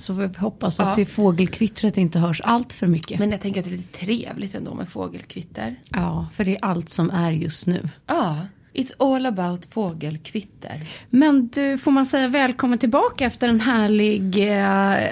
Så vi hoppas att det fågelkvittret inte hörs allt för mycket. Men jag tänker att det är lite trevligt ändå med fågelkvitter. Ja, för det är allt som är just nu. Ja, it's all about fågelkvitter. Men du, får man säga välkommen tillbaka efter en härlig, eh,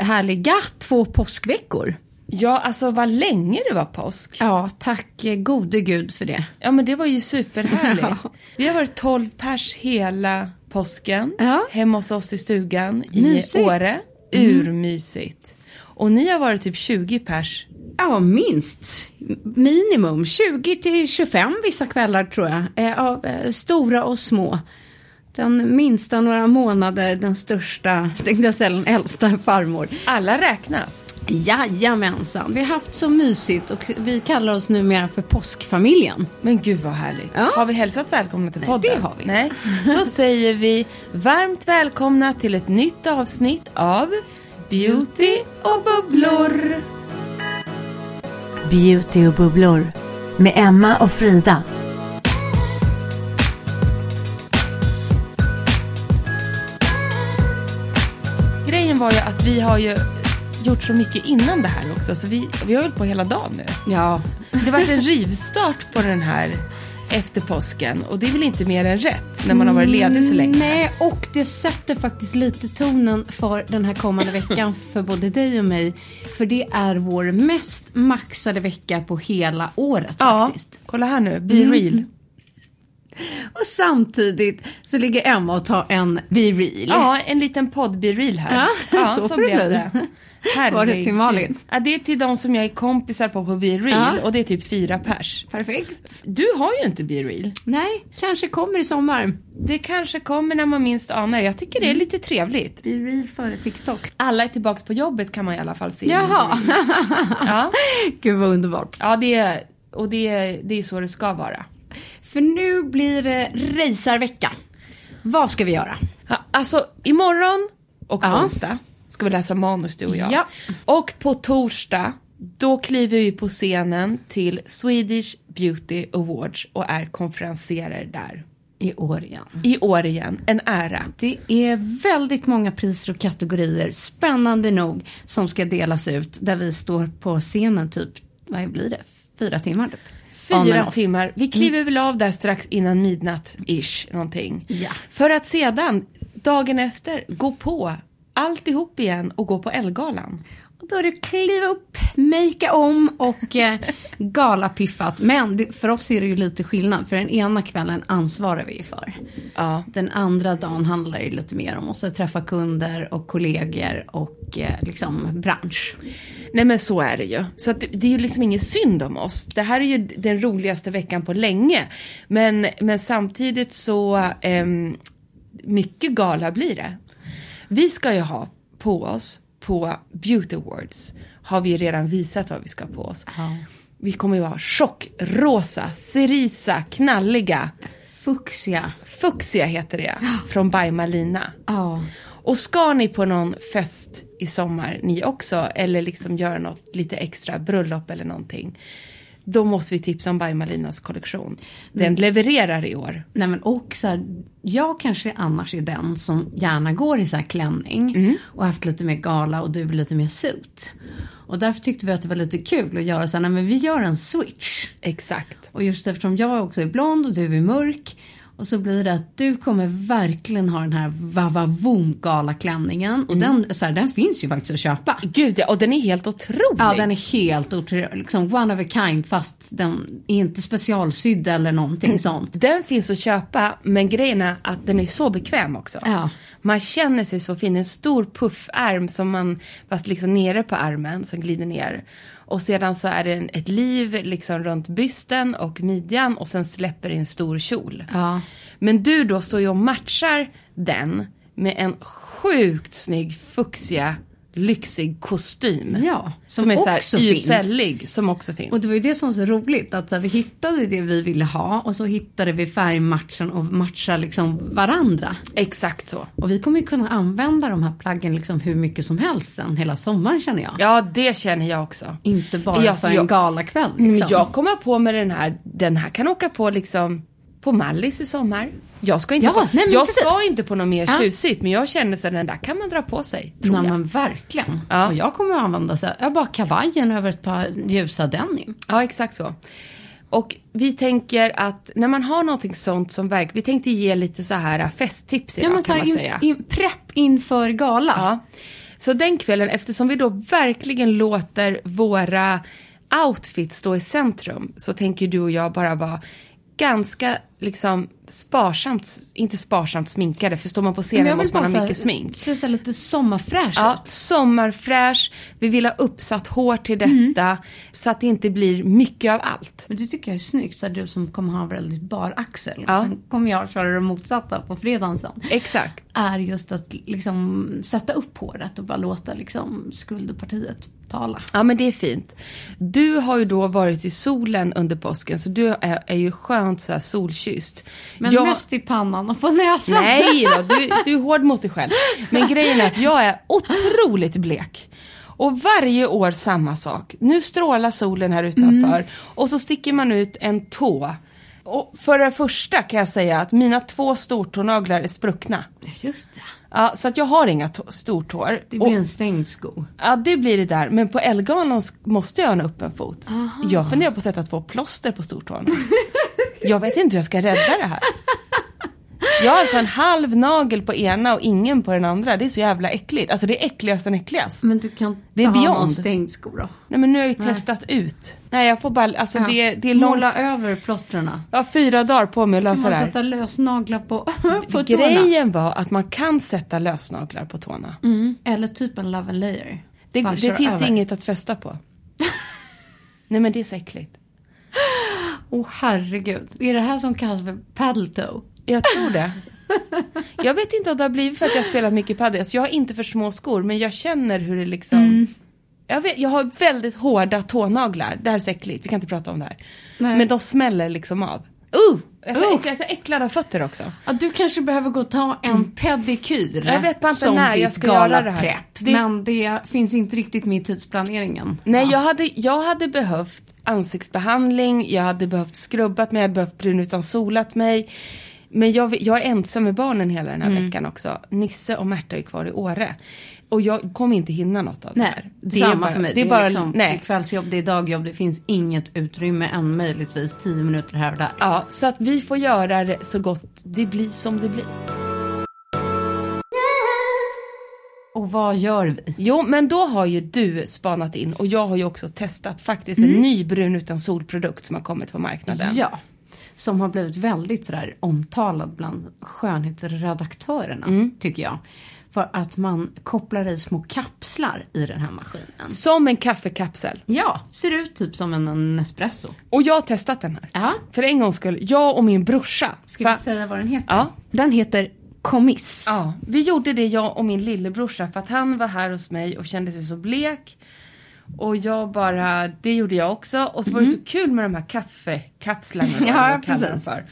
härliga två påskveckor? Ja, alltså vad länge det var påsk. Ja, tack eh, gode gud för det. Ja, men det var ju superhärligt. Ja. Vi har varit 12 pers hela påsken. Ja. Hemma hos oss i stugan i Mysigt. Mm. Åre. Urmysigt. Och ni har varit typ 20 pers. Ja, minst. Minimum 20 till 25 vissa kvällar tror jag. Eh, Av eh, stora och små. Den minsta några månader, den största, tänkte jag säga, den äldsta farmor. Alla räknas. Jajamensan, vi har haft så mysigt och vi kallar oss numera för påskfamiljen. Men gud vad härligt. Ja. Har vi hälsat välkomna till podden? det har vi. Nej, då säger vi varmt välkomna till ett nytt avsnitt av Beauty och bubblor. Beauty och bubblor med Emma och Frida. Grejen var ju att vi har ju gjort så mycket innan det här också, så vi, vi har hållit på hela dagen nu. Ja, Det varit en rivstart på den här efter påsken och det är väl inte mer än rätt när man har varit ledig så länge. Nej, och det sätter faktiskt lite tonen för den här kommande veckan för både dig och mig. För det är vår mest maxade vecka på hela året Ja, faktiskt. kolla här nu, be real. Och samtidigt så ligger Emma och tar en Be Real. Ja, en liten podd-be-real här. Ja, så får det blev bli. Var det till Herregud. Malin? Ja, det är till de som jag är kompisar på på be-real Ja. och det är typ fyra pers. Perfekt. Du har ju inte be-real. Nej, kanske kommer i sommar. Det kanske kommer när man minst anar. Jag tycker det är lite trevligt. Be Real före TikTok. Alla är tillbaks på jobbet kan man i alla fall se. Jaha, Ja, gud vad underbart. ja det är, och det är, det är så det ska vara. För nu blir det racervecka. Vad ska vi göra? Ja, alltså imorgon och Ja. onsdag ska vi läsa manus du och jag. Ja. Och på torsdag då kliver vi på scenen till Swedish Beauty Awards och är konferenserer där. I år igen. I år igen, en ära. Det är väldigt många priser och kategorier, spännande nog, som ska delas ut. Där vi står på scenen typ, vad blir det, fyra timmar? Typ. Fyra timmar. Vi kliver väl av där strax innan midnatt-ish någonting. Ja. För att sedan, dagen efter, gå på alltihop igen och gå på Ellegalan. Och då är det kliva upp, makea om och eh, galapiffat. Men det, för oss är det ju lite skillnad, för den ena kvällen ansvarar vi ju för. Ja. Den andra dagen handlar det lite mer om att träffa kunder och kollegor och eh, liksom bransch. Nej men så är det ju. Så att det, det är ju liksom ingen synd om oss. Det här är ju den roligaste veckan på länge. Men, men samtidigt så, ehm, mycket gala blir det. Vi ska ju ha på oss, på Beauty Awards, har vi ju redan visat vad vi ska ha på oss. Vi kommer ju vara tjockrosa, cerisa, knalliga. Fuxia. Fuxia heter det, från By Malina. Ja. Och ska ni på någon fest i sommar, ni också, eller liksom göra något lite extra, bröllop eller någonting, då måste vi tipsa om By Malinas kollektion. Den Mm. levererar i år. Nej men och så här, jag kanske annars är den som gärna går i så här klänning Mm. och haft lite mer gala och du lite mer suit. Och därför tyckte vi att det var lite kul att göra så här, nej men vi gör en switch. Exakt. Och just eftersom jag också är blond och du är mörk och så blir det att du kommer verkligen ha den här vavavoom galaklänningen och Mm. den, så här, den finns ju faktiskt att köpa. Gud ja, och den är helt otrolig. Ja, den är helt otrolig. Liksom one of a kind fast den är inte specialsydd eller någonting sånt. Den finns att köpa, men grejen är att den är så bekväm också. Ja. Man känner sig så fin, en stor puffärm som man, fast liksom nere på armen som glider ner. Och sedan så är det en, ett liv liksom runt bysten och midjan och sen släpper det en stor kjol. Ja. Men du då står ju och matchar den med en sjukt snygg fuchsia lyxig kostym. Ja, som, som är så också finns. yrsellig, som också finns. Och det var ju det som var så roligt att så här, vi hittade det vi ville ha och så hittade vi färgmatchen och matcha liksom varandra. Exakt så. Och vi kommer ju kunna använda de här plaggen liksom hur mycket som helst sen hela sommaren känner jag. Ja, det känner jag också. Inte bara Ja, för så jag- en galakväll. Liksom. jag kommer på med den här, den här kan åka på liksom på Mallis i sommar. Jag ska inte, Ja, på, nej, jag precis. ska inte på något mer Ja. tjusigt men jag känner så den där kan man dra på sig. Tror Nej, jag. men verkligen. Ja. Och jag kommer att använda så jag bara kavajen över ett par ljusa denim. Ja, exakt så. Och vi tänker att när man har någonting sånt som verk, vi tänkte ge lite så här festtips idag Ja, men så kan här, man in, säga. in, prepp inför gala. Ja. Så den kvällen, eftersom vi då verkligen låter våra outfits stå i centrum, så tänker du och jag bara vara ganska liksom sparsamt, inte sparsamt sminkade, för står man på vill måste man ha mycket smink. Se så lite sommarfräsch Ja, ut. sommarfräsch, vi vill ha uppsatt hår till detta, så att det inte blir mycket av allt. Men det tycker jag är snyggt, så du som kommer ha väldigt bar axel. Ja. Sen kommer jag köra det motsatta på fredagen sen. Exakt. Är just att liksom sätta upp håret och bara låta liksom skulderpartiet tala. Ja men det är fint. Du har ju då varit i solen under påsken så du är, är ju skönt så här solkysst. Men Jag- mest i pannan och på näsan. Nej då, du, du är hård mot dig själv. Men grejen är att jag är otroligt blek. Och varje år samma sak. Nu strålar solen här utanför och så sticker man ut en tå. Och för det första kan jag säga att mina två stortånaglar är spruckna. Just det. Ja, så att jag har inga tå- stortår. Det Och- blir en stängd sko. Ja, det blir det där. Men på Elgalan sk- måste jag ha en öppen fot. Jag funderar på att sätta två plåster på stortån. jag vet inte hur jag ska rädda det här. Jag har alltså en halv nagel på ena och ingen på den andra. Det är så jävla äckligt. Alltså det är äckligast än äckligast. Men du kan Det är ta någon beyond. stängd sko då. Nej men nu har jag ju testat ut. Nej jag får bara, alltså det, det är långt. Måla över plåstren. Jag har fyra dagar på mig att Kan lösa man det här. sätta lösnaglar på, på tårna? Grejen var att man kan sätta lösnaglar på tårna. Mm. Eller typ en love and layer. Det, det finns över. inget att fästa på. Nej men det är så äckligt. Åh herregud. Är det här som kallas för paddle? Jag tror det. Jag vet inte om det har blivit för att jag spelat mycket padel. Så jag har inte för små skor, men jag känner hur det liksom... Mm. Jag, vet, jag har väldigt hårda tånaglar. Det här är så äckligt, vi kan inte prata om det här. Nej. Men de smäller liksom av. Uh! Jag är så Uh. äcklad, jag är så äcklad av fötter också. Ja, du kanske behöver gå och ta en pedikyr. Jag vet bara inte när jag ska göra det här. galaprepp. Det- Men det finns inte riktigt med i tidsplaneringen. Nej, Ja. jag, hade, jag hade behövt ansiktsbehandling, jag hade behövt skrubbat mig, jag hade behövt brun utan solat mig. Men jag, jag är ensam med barnen hela den här Mm. veckan också. Nisse och Märta är kvar i Åre. Och jag kommer inte hinna något av det Nej, här. det är samma för mig. Det är bara, liksom, det är nej. kvällsjobb, det är dagjobb, det finns inget utrymme än möjligtvis tio minuter här och där. Ja, så att vi får göra det så gott det blir som det blir. Och vad gör vi? Jo, men då har ju du spanat in och jag har ju också testat faktiskt en ny brun utan solprodukt som har kommit på marknaden. Ja, som har blivit väldigt sådär omtalad bland skönhetsredaktörerna, Mm. tycker jag. För att man kopplar i små kapslar i den här maskinen. Som en kaffekapsel. Ja, ser ut typ som en, en espresso. Och jag har testat den här. Ja. För en gångs skull, jag och min brorsa. Ska Fa- vi säga vad den heter? Ja. Den heter Komiss. Ja, vi gjorde det jag och min lillebrorsa för att han var här hos mig och kände sig så blek. Och jag bara, det gjorde jag också. Och så var det så kul med de här kaffekapslarna. Ja, precis. För.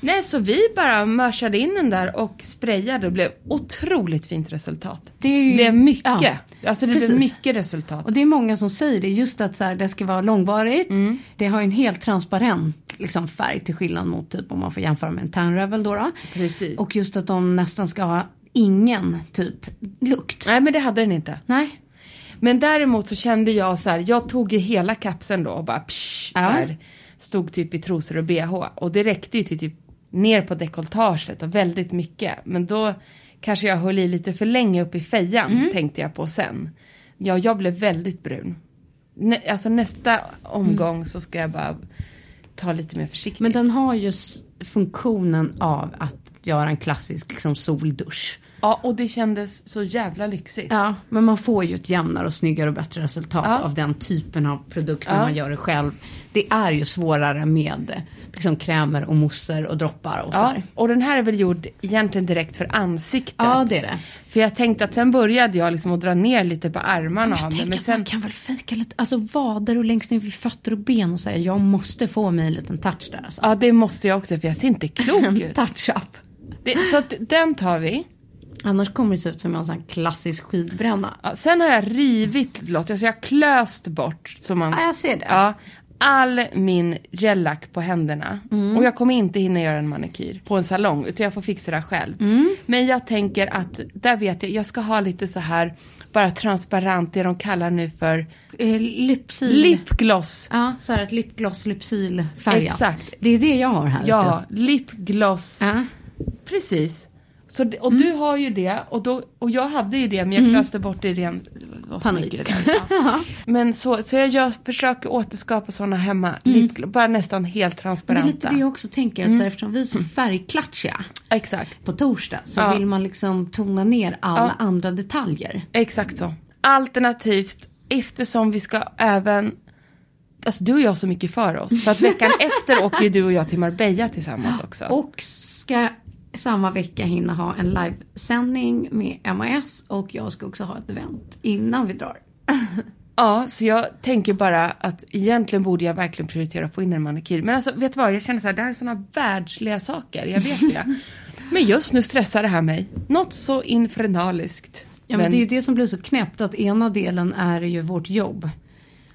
Nej, så vi bara mörsade in den där och sprayade och blev otroligt fint resultat. Det är ju- Det blev mycket. ja, alltså det precis. blev mycket resultat. Och det är många som säger det, just att så här, det ska vara långvarigt. Mm. Det har ju en helt transparent liksom, färg till skillnad mot typ om man får jämföra med en Tanrevel då. då. Precis. Och just att de nästan ska ha ingen typ lukt. Nej, men det hade den inte. Nej. Men däremot så kände jag så här, jag tog ju hela kapseln då och bara psh, så Ja. här, stod typ i trosor och bh och det räckte ju till typ ner på dekolletaget och väldigt mycket. Men då kanske jag höll i lite för länge upp i fejan Mm. tänkte jag på sen. Ja, jag blev väldigt brun. Nä, alltså nästa omgång så ska jag bara ta lite mer försiktigt. Men den har ju funktionen av att göra en klassisk liksom, soldusch. Ja, och det kändes så jävla lyxigt. Ja, men man får ju ett jämnare och snyggare och bättre resultat Ja. av den typen av produkt när Ja. man gör det själv. Det är ju svårare med liksom krämer och mousser och droppar och Ja, sådär. och den här är väl gjord egentligen direkt för ansiktet. Ja, det är det. För jag tänkte att sen började jag liksom att dra ner lite på armarna Jag av mig. Men att man sen, kan väl fejka lite, alltså vader och längst ner vid fötter och ben och säga jag måste få mig en liten touch där alltså. ja det måste jag också för jag ser inte klok ut. touch-up. Så att den tar vi. Annars kommer det se ut som en sån klassisk skidbränna. Ja, sen har jag rivit loss, alltså jag har klöst bort. Så man, Ja, jag ser det. Ja, all min gellack på händerna. Mm. Och jag kommer inte hinna göra en manikyr på en salong utan jag får fixa det själv. Mm. Men jag tänker att där vet jag, jag ska ha lite så här bara transparent, det de kallar nu för Eh, Lypsyl. lipgloss. Ja, så här ett lipgloss lypsylfärgat. Exakt. Det är det jag har här. Ja, lipgloss. Ja. Precis. Så, och Mm. du har ju det och, då, och jag hade ju det men jag klöste bort det i ren Panik. Ja. Men så, så jag gör, försöker återskapa sådana hemma, lipgloss, bara nästan helt Men det är transparenta. lite det jag också tänker, att så här, eftersom vi är så färgklatschiga Exakt, på torsdag så Ja. vill man liksom tona ner alla Ja. andra detaljer. exakt så. Alternativt, eftersom vi ska även Alltså du och jag har så mycket för oss. För att veckan efter åker ju du och jag till Marbella tillsammans också. Och ska samma vecka hinna ha en livesändning med MAS och jag ska också ha ett event innan vi drar. Ja, så jag tänker bara att egentligen borde jag verkligen prioritera att få in en manikyr. Men alltså, vet du vad? Jag känner så här, det här är sådana världsliga saker. Jag vet det. Men just nu stressar det här mig. Något så infernaliskt. Ja, men, det är ju det som blir så knäppt att ena delen är ju vårt jobb.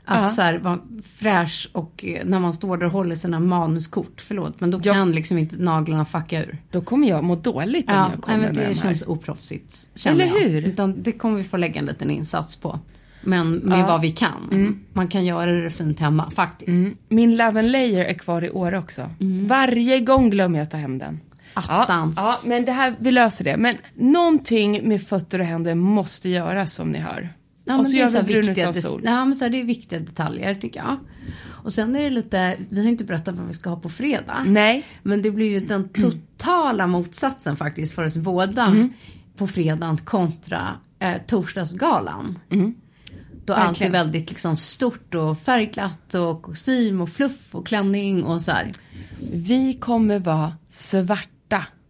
Att Ja. så här vara fräsch och eh, när man står där och håller sina manuskort, förlåt, men då Ja. kan liksom inte naglarna fucka ur. Då kommer jag må dåligt om Ja, jag nej, kommer men med det de här. känns oproffsigt. känner Eller jag. hur? Utan det kommer vi få lägga en liten insats på. Men med Ja. vad vi kan. Man kan göra det fint hemma faktiskt. Mm. Min Love and Layer är kvar i år också. Varje gång glömmer jag ta hem den. Ja, Attans. ja, men det här, vi löser det. Men någonting med fötter och händer måste göras som ni hör. Ja, och men så gör så här vi brun utan sol. ja, men så här, det är viktiga detaljer tycker jag. Och sen är det lite, vi har inte berättat vad vi ska ha på fredag. Nej. Men det blir ju den totala motsatsen faktiskt för oss båda Mm. på fredagen kontra eh, torsdagsgalan. Då allt är Mm. Väldigt liksom stort och färgglatt och kostym och fluff och klänning och så här. Vi kommer vara svarta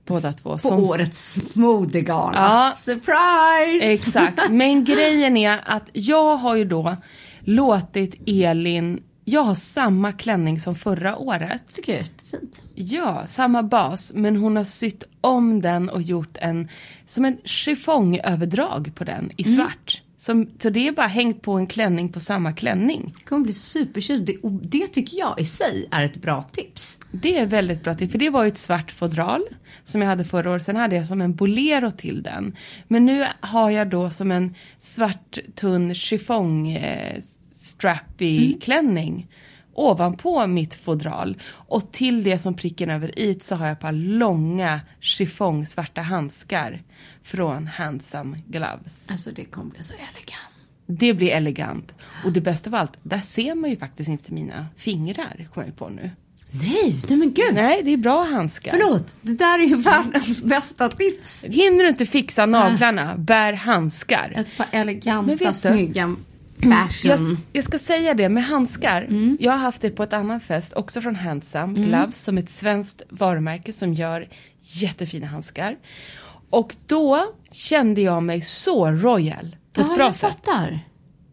båda två. På som årets modegala. Ja. Surprise! Exakt, men grejen är att jag har ju då låtit Elin, jag har samma klänning som förra året. Tycker jag är jättefint. Ja, samma bas, men hon har sytt om den och gjort en, som en chiffongöverdrag på den i svart. Som, så det är bara hängt på en klänning på samma klänning. Det kommer bli supertjusigt. Det, det tycker jag i sig är ett bra tips. Det är väldigt bra till, för det var ju ett svart fodral som jag hade förra året. Sen hade jag som en bolero till den. Men nu har jag då som en svart tunn chiffong eh, strappy klänning ovanpå mitt fodral. Och till det som pricken över i så har jag ett par långa chiffong svarta handskar från Handsome Gloves. Alltså det kommer bli så elegant. Det blir elegant. Och det bästa av allt, där ser man ju faktiskt inte mina fingrar, kommer jag på nu. Nej, nej men gud. Nej, det är bra handskar. Förlåt, det där är ju världens bästa tips. Hinner du inte fixa naglarna, bär handskar. Ett par eleganta, du? snygga Jag, fashion. jag ska säga det med handskar. Jag har haft det på ett annan fest, också från Handsome Gloves, som ett svenskt varumärke som gör jättefina handskar. Och då kände jag mig så royal på ett ja, bra jag sätt. fattar.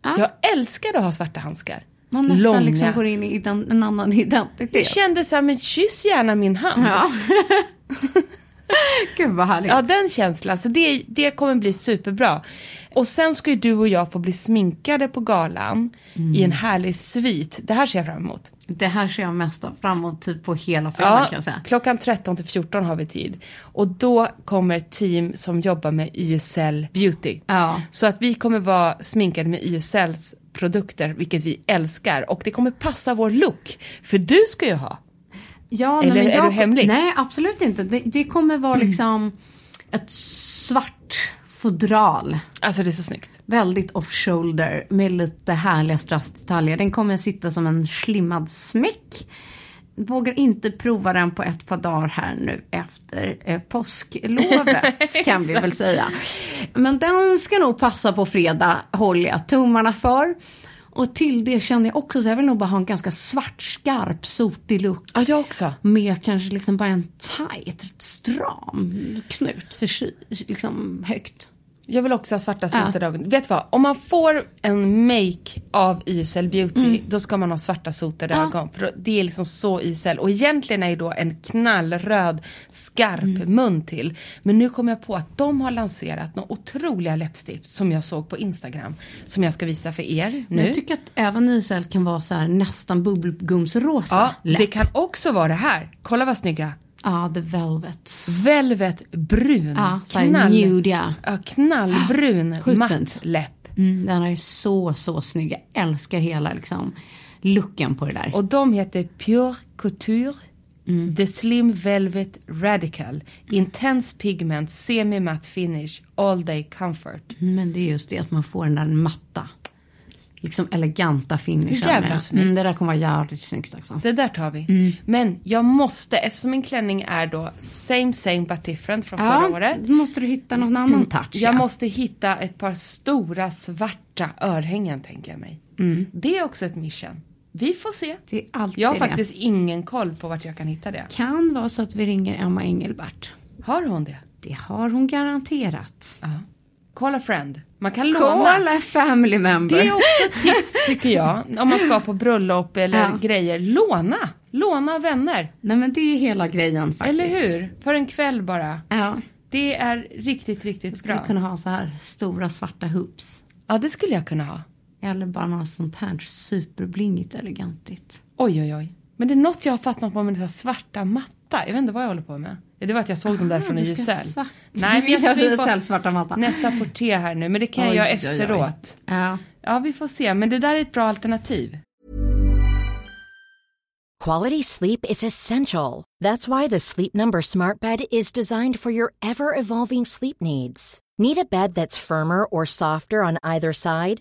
Ja. Jag älskade att ha svarta handskar. Man nästan långa. liksom går in i en annan Jag identitet. kände så här, men kyss gärna min hand. Ja. Gud vad härligt. Ja, den känslan. Så det, det kommer bli superbra. Och sen ska ju du och jag få bli sminkade på galan i en härlig svit. Det här ser jag fram emot. Det här ser jag mest fram emot typ på hela fredagen kan jag säga. klockan 13 till 14 har vi tid. Och då kommer ett team som jobbar med YSL Beauty. Ja. Så att vi kommer vara sminkade med YSLs produkter, vilket vi älskar. Och det kommer passa vår look. För du ska ju ha. Ja, Eller nej, är jag, du hemlig? Nej, absolut inte. Det, det kommer vara liksom ett svart fodral. Alltså det är så snyggt. Väldigt off-shoulder med lite härliga strassdetaljer. Den kommer sitta som en slimmad smäck. Vågar inte prova den på ett par dagar här nu efter eh, påsklovet kan vi väl säga. Men den ska nog passa på fredag, håller jag tummarna för. Och till det känner jag också så jag vill nog bara ha en ganska svart, skarp, sotig look. Ja, jag också. Med kanske liksom bara en tight, stram knut för liksom högt. Jag vill också ha svarta sotade ögon. Vet du vad? Om man får en make av YSL Beauty, då ska man ha svarta sotade Ja. ögon. För det är liksom så YSL. Och egentligen är ju då en knallröd, skarp mun till. Men nu kom jag på att de har lanserat några otroliga läppstift som jag såg på Instagram. Som jag ska visa för er nu. jag tycker att även YSL kan vara så här nästan bubbelgumsrosa Ja, läpp. det kan också vara det här. Kolla vad snygga. Ja, the velvets. Velvet brun. Så här nude, ja. ja, knallbrun Sjukt matt läpp. Mm, den är så, så snygg. Jag älskar hela liksom looken på det där. Och de heter Pure Couture The Slim Velvet Radical Intense Pigment Semi-Matte Finish All Day Comfort. Men det är just det att man får den där matta, liksom eleganta finishen. Jävla snyggt. Mm, det där kommer vara jävligt snyggt också. Det där tar vi. Men jag måste, eftersom min klänning är då same same but different från förra året. då måste du hitta någon annan touch. Jag ja. måste hitta ett par stora svarta örhängen tänker jag mig. Det är också ett mission. Vi får se. Det är alltid Jag har det. faktiskt ingen koll på vart jag kan hitta det. kan vara så att vi ringer Emma Engelbert. Har hon det? Det har hon garanterat. Ja. Call a friend. Man kan låna. Call a family member. Det är också ett tips tycker jag. Om man ska på bröllop eller Ja. grejer. Låna. Låna vänner. Nej men det är hela grejen faktiskt. Eller hur? För en kväll bara. Ja. Det är riktigt, riktigt Skulle bra. kunna ha så här stora svarta hoops. Ja, det skulle jag kunna ha. Eller bara något sånt här superblingigt elegantigt. Oj, oj, oj. Men det är något jag har fastnat på med här svarta matta. Jag vet inte vad jag håller på med. Det var att jag såg dem där från Ah, YSL. svart- Nej, Du men jag ska in på svarta matta. Netta Porté här nu, men det kan jag Oj, göra oj, oj. efteråt. Ja. Ja, vi får se. Men det där är ett bra alternativ. Quality sleep is essential. That's why the Sleep Number Smart Bed is designed for your ever evolving sleep needs. Need a bed that's firmer or softer on either side?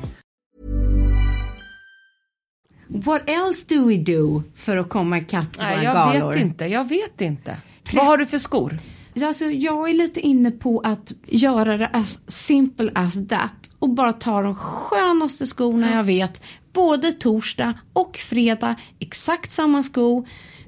What else do we do för att komma ikapp till Nej, våra jag galor? vet inte. Jag vet inte. Vad har du för skor? Alltså, jag är lite inne på att göra det as simple as that och bara ta de skönaste skorna jag vet. Både torsdag och fredag, exakt samma sko.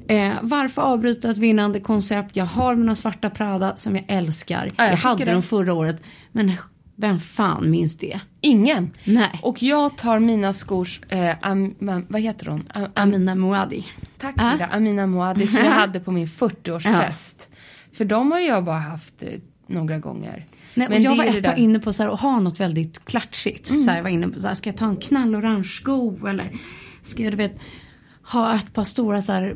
Eh, varför avbryta ett vinnande koncept? Jag har mina svarta Prada som jag älskar. Ja, jag jag hade dem förra året. Men Vem fan minns det? Ingen. Nej. Och jag tar mina skors, eh, am, vad heter hon? Am, am, Amina Muadi. tack Ah. Frida, Amina Moadi som jag hade på min 40-årsfest. För de har jag bara haft eh, några gånger. Nej, Men jag var ett tag inne på så här, att ha något väldigt klatschigt. Mm. Så här, jag var inne på så här, ska jag ta en knallorange sko eller ska jag du vet, ha ett par stora så här,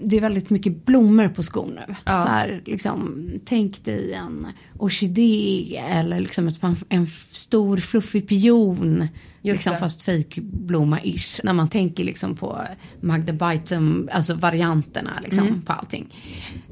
det är väldigt mycket blommor på skor nu. Ja. Så här, liksom, tänk dig en orkidé eller liksom ett, en stor fluffig pion. Liksom, det. fast fejkblomma-ish. När man tänker liksom på Magda Bytum, alltså varianterna liksom Mm. på allting.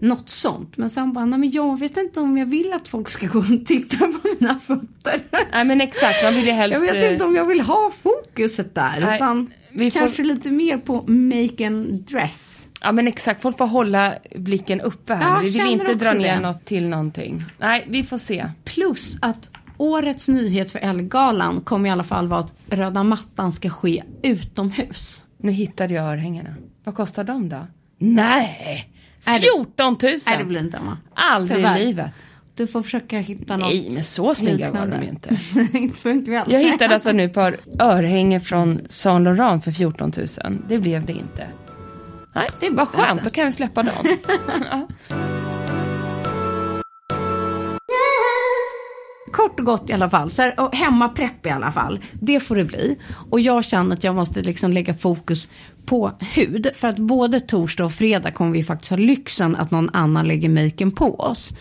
Något sånt. Men sen bara, nej men jag vet inte om jag vill att folk ska gå och titta på mina fötter. Nej men exakt, man vill ju helst... Jag vet eh, inte om jag vill ha fokuset där. Nej, utan vi får- kanske lite mer på make and dress. Ja men exakt, folk får hålla blicken uppe här. Ja, vi vill inte dra ner det. något till någonting. Nej, vi får se. Plus att årets nyhet för Ellegalan kommer i alla fall vara att röda mattan ska ske utomhus. Nu hittade jag örhängena. Vad kostar de då? Nej! Är det- 14 000! Nej, det blir inte Emma. Aldrig Tyvärr. i livet. Du får försöka hitta något Nej, men så snygga var de ju inte. inte för en kväll. Jag hittade alltså nu ett par örhängen från Saint Laurent för 14 000. Det blev det inte. Nej, det är bara skönt, då kan vi släppa dem. Kort och gott i alla fall. Så här, och hemmaprepp i alla fall. Det får det bli. Och jag känner att jag måste liksom lägga fokus på hud. För att både torsdag och fredag kommer vi faktiskt ha lyxen att någon annan lägger maken på oss.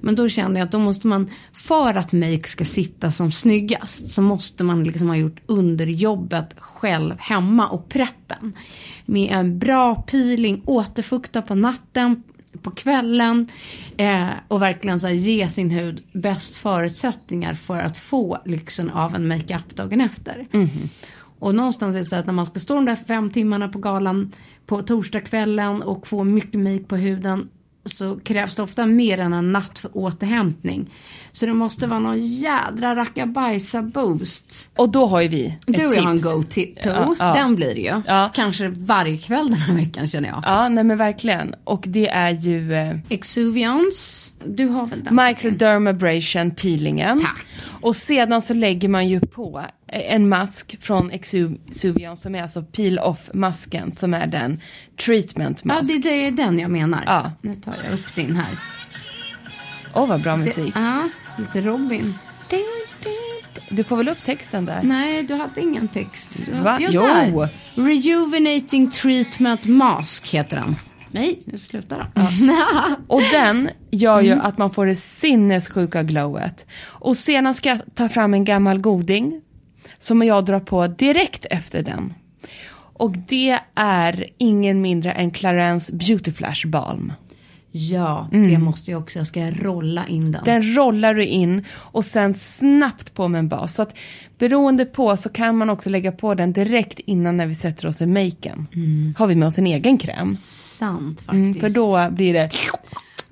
Men då känner jag att då måste man, för att make ska sitta som snyggast, så måste man liksom ha gjort underjobbet själv hemma och preppen. Med en bra peeling, återfukta på natten, på kvällen eh, och verkligen så här, ge sin hud bäst förutsättningar för att få lyxen av en makeup dagen efter. Och någonstans är det så att när man ska stå de där fem timmarna på galan på torsdagskvällen och få mycket make på huden så krävs det ofta mer än en natt för återhämtning. Så det måste vara någon jädra rackabajsa boost. Och då har ju vi ett Du har en go-to, Ja, ja. den blir det ju. Ja. Kanske varje kväll den här veckan känner jag. Ja, nej men verkligen. Och det är ju eh, Exuviance, du har väl den? microdermabrasion peelingen. Tack. Och sedan så lägger man ju på en mask från Exuvion som är alltså peel off masken som är den treatment Ja, mask. det, det är den jag menar. Ja. Nu tar jag upp din här. Åh vad bra musik. Ja, lite Robin. Du får väl upp texten där. Nej, du hade ingen text. Du, Va? Jo, Jo. där. Rejuvenating Treatment Mask heter den. Nej, nu slutar då. Och den gör ju att man får det sinnessjuka glowet. Och sedan ska jag ta fram en gammal goding som jag drar på direkt efter den. Och det är ingen mindre än Clarence Beauty Flash Balm. Ja, det måste jag också. Jag ska rolla in den. Mm. Den rollar du in och sen snabbt på med en bas. Så att beroende på så kan man också lägga på den direkt innan när vi sätter oss i maken. Har vi med oss en egen kräm. Sant faktiskt. Mm, för då blir det...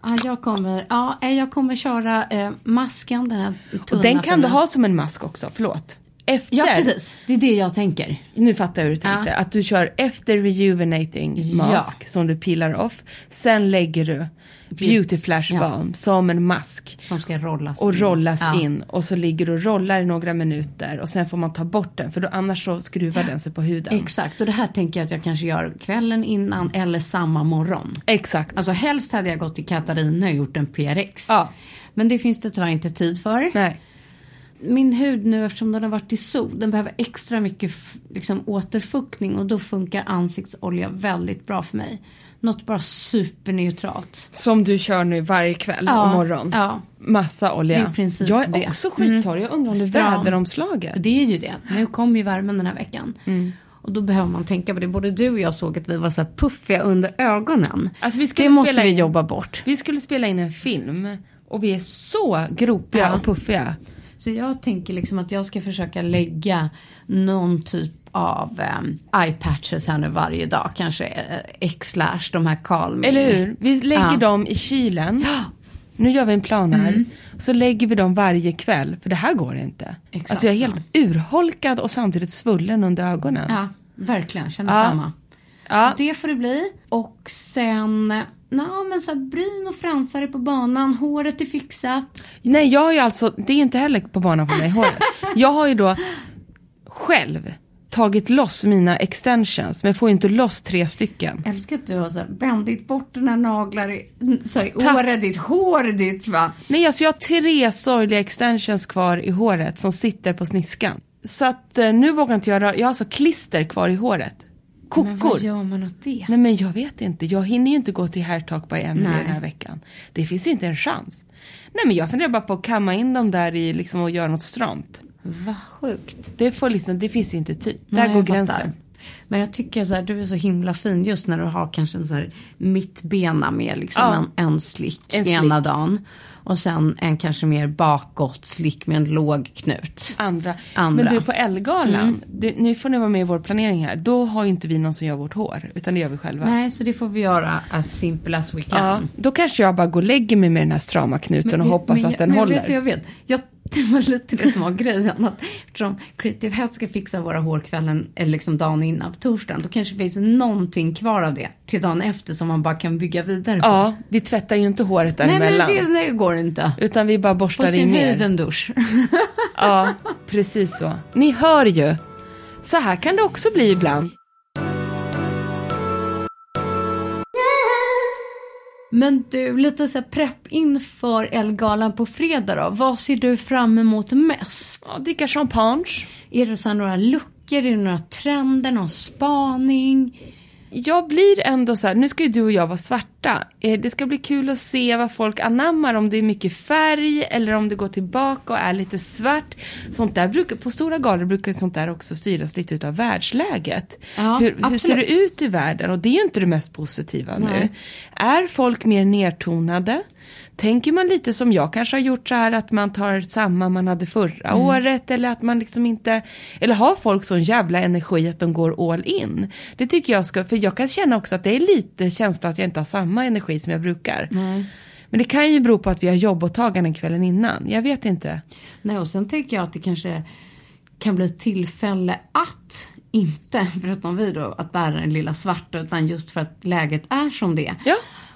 Ja, jag kommer, ja, jag kommer köra eh, masken, den här tunna. Och den kan du ha som en mask också, förlåt. Efter, Ja, precis. Det är det jag tänker. nu fattar jag hur du tänkte, Ja. att du kör efter rejuvenating mask som du pillar off. Sen lägger du beauty flash Ja. balm som en mask. Som ska rollas och in. rollas Ja. in och så ligger du och rollar i några minuter och sen får man ta bort den för då annars så skruvar den sig på huden. Exakt, och det här tänker jag att jag kanske gör kvällen innan eller samma morgon. Exakt. Alltså helst hade jag gått till Katarina och gjort en PRX. Ja. Men det finns det tyvärr inte tid för. Nej. Min hud nu eftersom den har varit i sol, den behöver extra mycket liksom, återfuktning och då funkar ansiktsolja väldigt bra för mig. Något bara superneutralt. Som du kör nu varje kväll Ja, och morgon. ja. Massa olja. Det är jag är det. också skittorr. Jag undrar om det är väderomslaget. Det är ju det. Nu kommer ju värmen den här veckan. Och då behöver man tänka på det. Både du och jag såg att vi var så här puffiga under ögonen. Alltså, det måste vi in- jobba bort. Vi skulle spela in en film och vi är så gropiga Ja. och puffiga. Så jag tänker liksom att jag ska försöka lägga någon typ av eh, eye patches här nu varje dag. Kanske eh, X-lash, de här calming. Eller hur? Vi lägger Ja. dem i kylen. Nu gör vi en plan här. Så lägger vi dem varje kväll. För det här går inte. Exakt alltså jag är så. helt urholkad och samtidigt svullen under ögonen. Ja, verkligen. Känner Ja. samma. Ja. Det får det bli. Och sen Nå, men så här, bryn och fransar är på banan, håret är fixat. Nej, jag har ju alltså, det är inte heller på banan på mig, håret. Jag har ju då själv tagit loss mina extensions, men får inte loss tre stycken. Jag älskar att du har så här, brändit bort dina naglar i, så här, i Tack. håret ditt, hår ditt va. Nej, alltså jag har tre sorgliga extensions kvar i håret som sitter på sniskan. Så att eh, nu vågar inte jag röra, jag har alltså klister kvar i håret. Men vad Kokor. gör man åt det? Nej men jag vet inte, jag hinner ju inte gå till Hair Talk by Emily Nej. den här veckan. Det finns inte en chans. Nej men jag funderar bara på att kamma in dem där i liksom och göra något stramt. Vad sjukt. Det, får liksom, det finns inte tid. Där Nej, går gränsen. fattar. Men jag tycker så här, du är så himla fin just när du har kanske en så här mittbena med liksom Ja. en, en slick En ena slick. dagen. Och sen en kanske mer bakåt slick med en låg knut. Andra. Andra. Mm. Men du på Ellegalan, det, nu får ni vara med i vår planering här. Då har ju inte vi någon som gör vårt hår, utan det gör vi själva. Nej, så det får vi göra as simple as we can. Ja, då kanske jag bara går och lägger mig med den här strama knuten och Men- hoppas men att den men håller. Jag vet, jag vet. Jag, det var lite det som var grejen. Att eftersom Creative Health ska fixa våra hårkvällen, eller liksom dagen innan, på torsdagen, då kanske det finns någonting kvar av det till dagen efter som man bara kan bygga vidare på. Ja, vi tvättar ju inte håret nej, nej, däremellan. det, det går inte. Utan vi bara borstar in sin höjd ner. en dusch. Ja, precis så. Ni hör ju. Så här kan det också bli ibland. Men du, lite så här prepp inför Elgalan på fredag då. Vad ser du fram emot mest? Ja, dricka champagne. Är det så några luckor, är det några trender, någon spaning? Jag blir ändå så här, nu ska ju du och jag vara svarta. Eh, Det ska bli kul att se vad folk anammar, om det är mycket färg eller om det går tillbaka och är lite svart. Sånt där brukar, på stora galor brukar sånt där också styras lite utav världsläget. Ja, hur, hur ser det ut i världen? Och det är ju inte det mest positiva nu. Nej. Är folk mer nertonade? Tänker man lite som jag kanske har gjort så här att man tar samma man hade förra Mm. året eller att man liksom inte, eller har folk sån jävla energi att de går all in? Det tycker jag ska, för jag kan känna också att det är lite känsla att jag inte har samma energi som jag brukar. Men det kan ju bero på att vi har jobbåtaganden kvällen innan, jag vet inte. Nej, och sen tänker jag att det kanske kan bli tillfälle att inte, förutom vi då, att bära den lilla svarta, utan just för att läget är som det. Ja.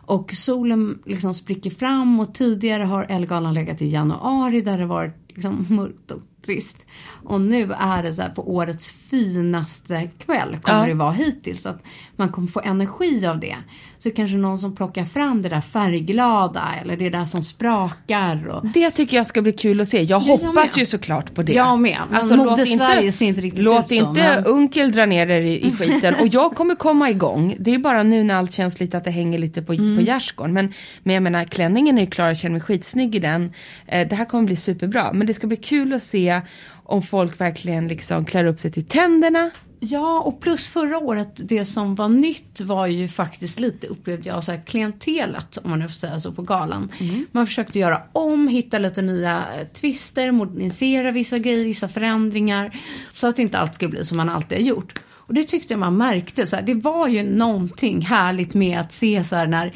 Och solen liksom spricker fram och tidigare har Elgalan legat i januari där det varit liksom mörkt och trist. Och nu är det så här på årets finaste kväll kommer Ja. det vara hittills. Så att man kommer få energi av det. Så kanske någon som plockar fram det där färgglada eller det där som sprakar. Och... Det tycker jag ska bli kul att se. Jag Ja, jag hoppas med. ju såklart på det. Jag med. Men mode-Sverige ser inte riktigt låt ut så, inte men- Unkel dra ner er i, i skiten. Och jag kommer komma igång. Det är bara nu när allt känns lite att det hänger lite på, Mm. på gärdsgården. Men, men jag menar, klänningen är ju klar, jag känner mig skitsnygg i den. Eh, det här kommer bli superbra. Men det ska bli kul att se om folk verkligen liksom klär upp sig till tänderna. Ja, och plus förra året, det som var nytt var ju faktiskt lite, upplevde jag, så här, klientelet, om man nu får säga så, på galan. Man försökte göra om, hitta lite nya twister, modernisera vissa grejer, vissa förändringar. Så att inte allt ska bli som man alltid har gjort. Och det tyckte jag man märkte, så här, det var ju någonting härligt med att se så här när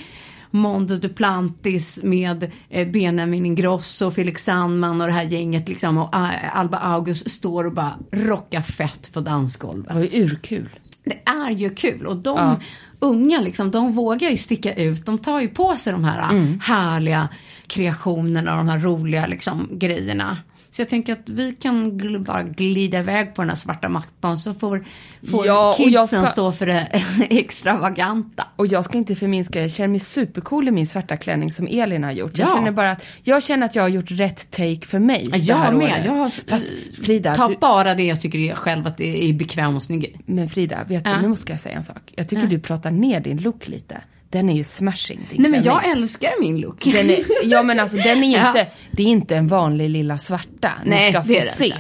Mondo Duplantis med eh, Benjamin Ingrosso, Felix Sandman och det här gänget liksom och eh, Alba August står och bara rockar fett på dansgolvet. Det var ju urkul. Det är ju kul och de Ja. unga liksom, de vågar ju sticka ut. De tar ju på sig de här Mm. härliga kreationerna och de här roliga liksom, grejerna. Så jag tänker att vi kan gl- bara glida iväg på den här svarta mattan så får, får Ja, kidsen jag ska- stå för det extravaganta. Och jag ska inte förminska, jag känner mig supercool i min svarta klänning som Elin har gjort. Jag Ja. känner bara att, jag känner att jag har gjort rätt take för mig. det Jag här med. året. Jag har, Fast Frida, ta du, bara det jag tycker är själv att det är bekväm och snygg men Frida, vet Ja. du, nu ska jag säga en sak. Jag tycker Ja. du pratar ner din look lite. Den är ju smashing, din Nej men klänning. jag älskar min look. Den är, ja men alltså den är Ja. inte, det är inte en vanlig lilla svarta. Nej, ska det är se. inte.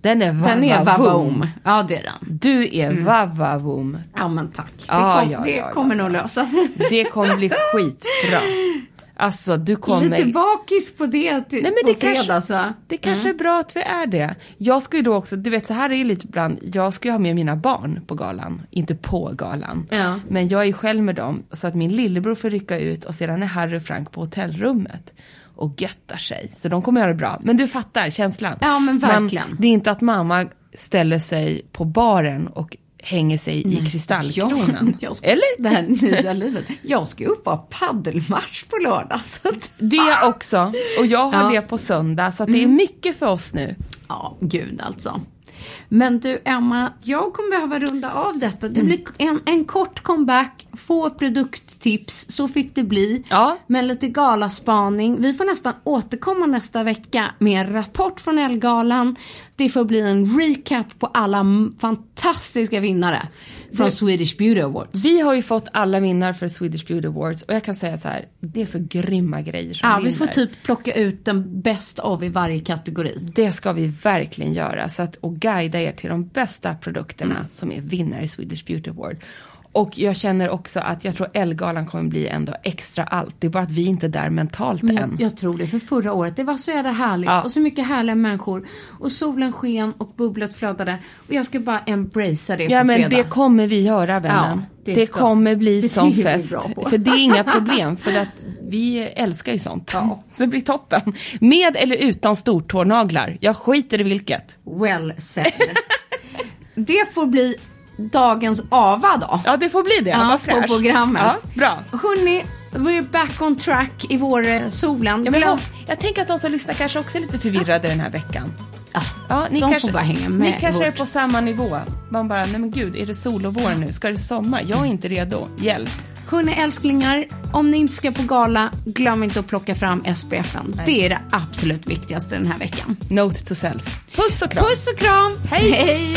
Den är Den är vavavoom. Ja det är den. Du är vavavoom. Ja men tack. Det, Ja, kom, ja, det ja, kommer ja, nog ja. lösa sig. Det kommer bli skitbra. Alltså du kommer... Lite bakis på det till, Nej, men på det kanske- fredags va? Det kanske är bra att vi är det. Jag ska ju då också, du vet så här är det lite ibland, jag ska ju ha med mina barn på galan, inte på galan. Ja. Men jag är ju själv med dem, så att min lillebror får rycka ut och sedan är Harry och Frank på hotellrummet och göttar sig. Så de kommer göra det bra. Men du fattar känslan. Ja, men verkligen. det är inte att mamma ställer sig på baren och hänger sig i kristallkronan. Jag ska, Eller? Det här nya livet. Jag ska upp och ha paddelmatch på lördag. Så att, Det också. Och jag har Ja. Mm. det på söndag. Så att det är mycket för oss nu. ja, gud alltså. Men du Emma, jag kommer behöva runda av detta. Mm. Det blir en, en kort comeback, få produkttips, så fick det bli. Ja. Med lite galaspaning. Vi får nästan återkomma nästa vecka med en rapport från Elgalan. Det får bli en recap på alla fantastiska vinnare från Swedish Beauty Awards. Vi har ju fått alla vinnare för Swedish Beauty Awards och jag kan säga så här, det är så grymma grejer som Ja, vinner. vi får typ plocka ut den bäst av i varje kategori. Det ska vi verkligen göra så att, och guida er till de bästa produkterna Mm. som är vinnare i Swedish Beauty Award. Och jag känner också att jag tror Elgalan kommer bli ändå extra allt. Det är bara att vi inte är där mentalt Men än. jag, jag tror det, för förra året, det var så jävla härligt Ja. och så mycket härliga människor. Och solen sken och bubblet flödade. Och jag ska bara embracea det Ja men fredag. det kommer vi göra vännen. Ja, det det ska- kommer bli det sån fest. För det är inga problem för att vi älskar ju sånt. Så det blir toppen. Med eller utan stortånaglar. Jag skiter i vilket. Well said. det får bli dagens AVA då. Ja det får bli det. Ja, på programmet. Ja, bra. Hörni, we're back on track i vår eh, solen. Ja, men jag, jag tänker att de som lyssnar kanske också är lite förvirrade den här veckan. Ah, Ja, ni de kanske, får bara hänga med. Ni kanske i är vårt- på samma nivå. Man bara, nej men gud, är det sol och vår nu? Ska det sommar? Jag är inte redo. Hjälp. Hörni älsklingar, om ni inte ska på gala, glöm inte att plocka fram SPFen. Det är det absolut viktigaste den här veckan. Note to self. Puss och kram. Puss och kram! Hej. Hej.